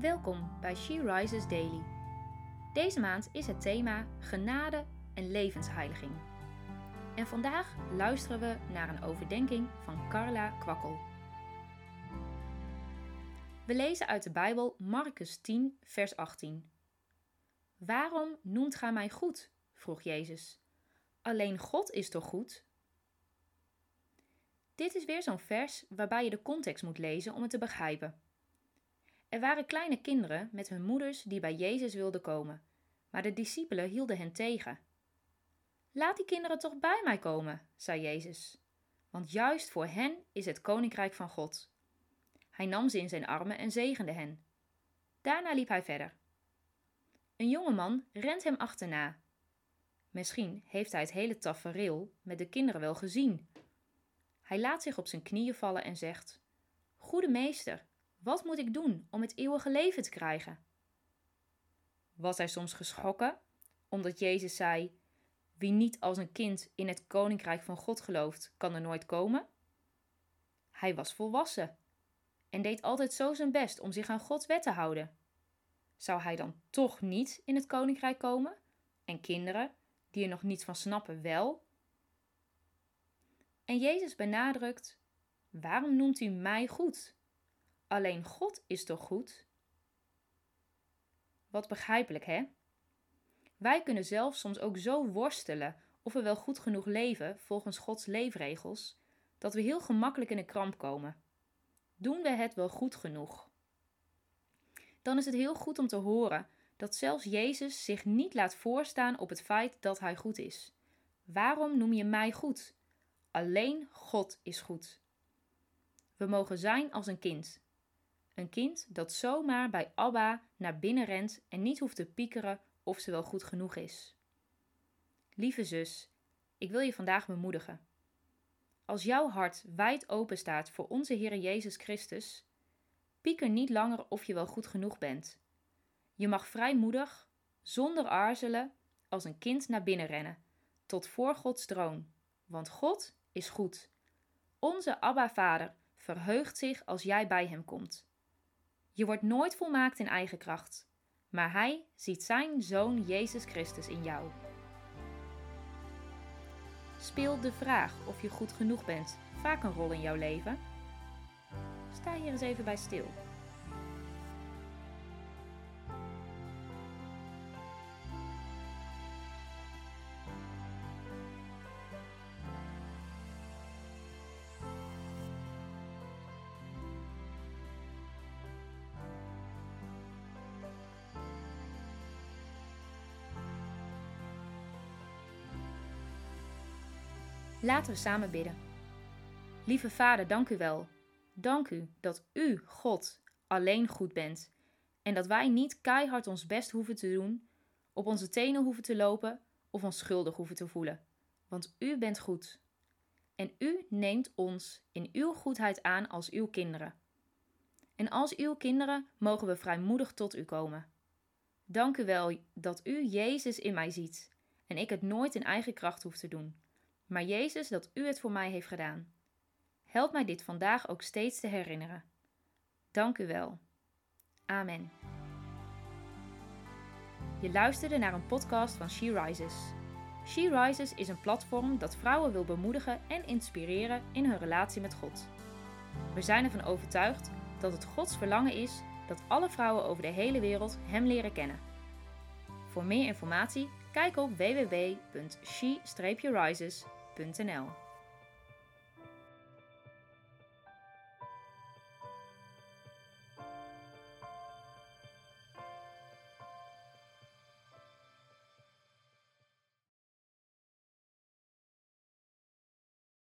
Welkom bij She Rises Daily. Deze maand is het thema genade en levensheiliging. En vandaag luisteren we naar een overdenking van Carla Kwakkel. We lezen uit de Bijbel Marcus 10, vers 18. Waarom noemt gij mij goed? vroeg Jezus. Alleen God is toch goed? Dit is weer zo'n vers waarbij je de context moet lezen om het te begrijpen. Er waren kleine kinderen met hun moeders die bij Jezus wilden komen, maar de discipelen hielden hen tegen. Laat die kinderen toch bij mij komen, zei Jezus, want juist voor hen is het koninkrijk van God. Hij nam ze in zijn armen en zegende hen. Daarna liep hij verder. Een jonge man rent hem achterna. Misschien heeft hij het hele tafereel met de kinderen wel gezien. Hij laat zich op zijn knieën vallen en zegt: Goede meester, wat moet ik doen om het eeuwige leven te krijgen? Was hij soms geschrokken omdat Jezus zei: Wie niet als een kind in het koninkrijk van God gelooft, kan er nooit komen? Hij was volwassen en deed altijd zo zijn best om zich aan Gods wet te houden. Zou hij dan toch niet in het koninkrijk komen? En kinderen, die er nog niets van snappen, wel? En Jezus benadrukt: Waarom noemt u mij goed? Alleen God is toch goed? Wat begrijpelijk, hè? Wij kunnen zelf soms ook zo worstelen of we wel goed genoeg leven volgens Gods leefregels, dat we heel gemakkelijk in een kramp komen. Doen we het wel goed genoeg? Dan is het heel goed om te horen dat zelfs Jezus zich niet laat voorstaan op het feit dat hij goed is. Waarom noem je mij goed? Alleen God is goed. We mogen zijn als een kind, een kind dat zomaar bij Abba naar binnen rent en niet hoeft te piekeren of ze wel goed genoeg is. Lieve zus, ik wil je vandaag bemoedigen. Als jouw hart wijd open staat voor onze Heer Jezus Christus, pieker niet langer of je wel goed genoeg bent. Je mag vrijmoedig, zonder aarzelen, als een kind naar binnen rennen, tot voor Gods troon, want God is goed. Onze Abba Vader verheugt zich als jij bij hem komt. Je wordt nooit volmaakt in eigen kracht, maar Hij ziet Zijn Zoon Jezus Christus in jou. Speelt de vraag of je goed genoeg bent vaak een rol in jouw leven? Sta hier eens even bij stil. Laten we samen bidden. Lieve Vader, dank u wel. Dank u dat u, God, alleen goed bent en dat wij niet keihard ons best hoeven te doen, op onze tenen hoeven te lopen of ons schuldig hoeven te voelen. Want u bent goed. En u neemt ons in uw goedheid aan als uw kinderen. En als uw kinderen mogen we vrijmoedig tot u komen. Dank u wel dat u Jezus in mij ziet en ik het nooit in eigen kracht hoef te doen maar Jezus dat u het voor mij heeft gedaan. Help mij dit vandaag ook steeds te herinneren. Dank u wel. Amen. Je luisterde naar een podcast van She Rises. She Rises is een platform dat vrouwen wil bemoedigen en inspireren in hun relatie met God. We zijn ervan overtuigd dat het Gods verlangen is dat alle vrouwen over de hele wereld Hem leren kennen. Voor meer informatie kijk op www.wijnandswijk.nl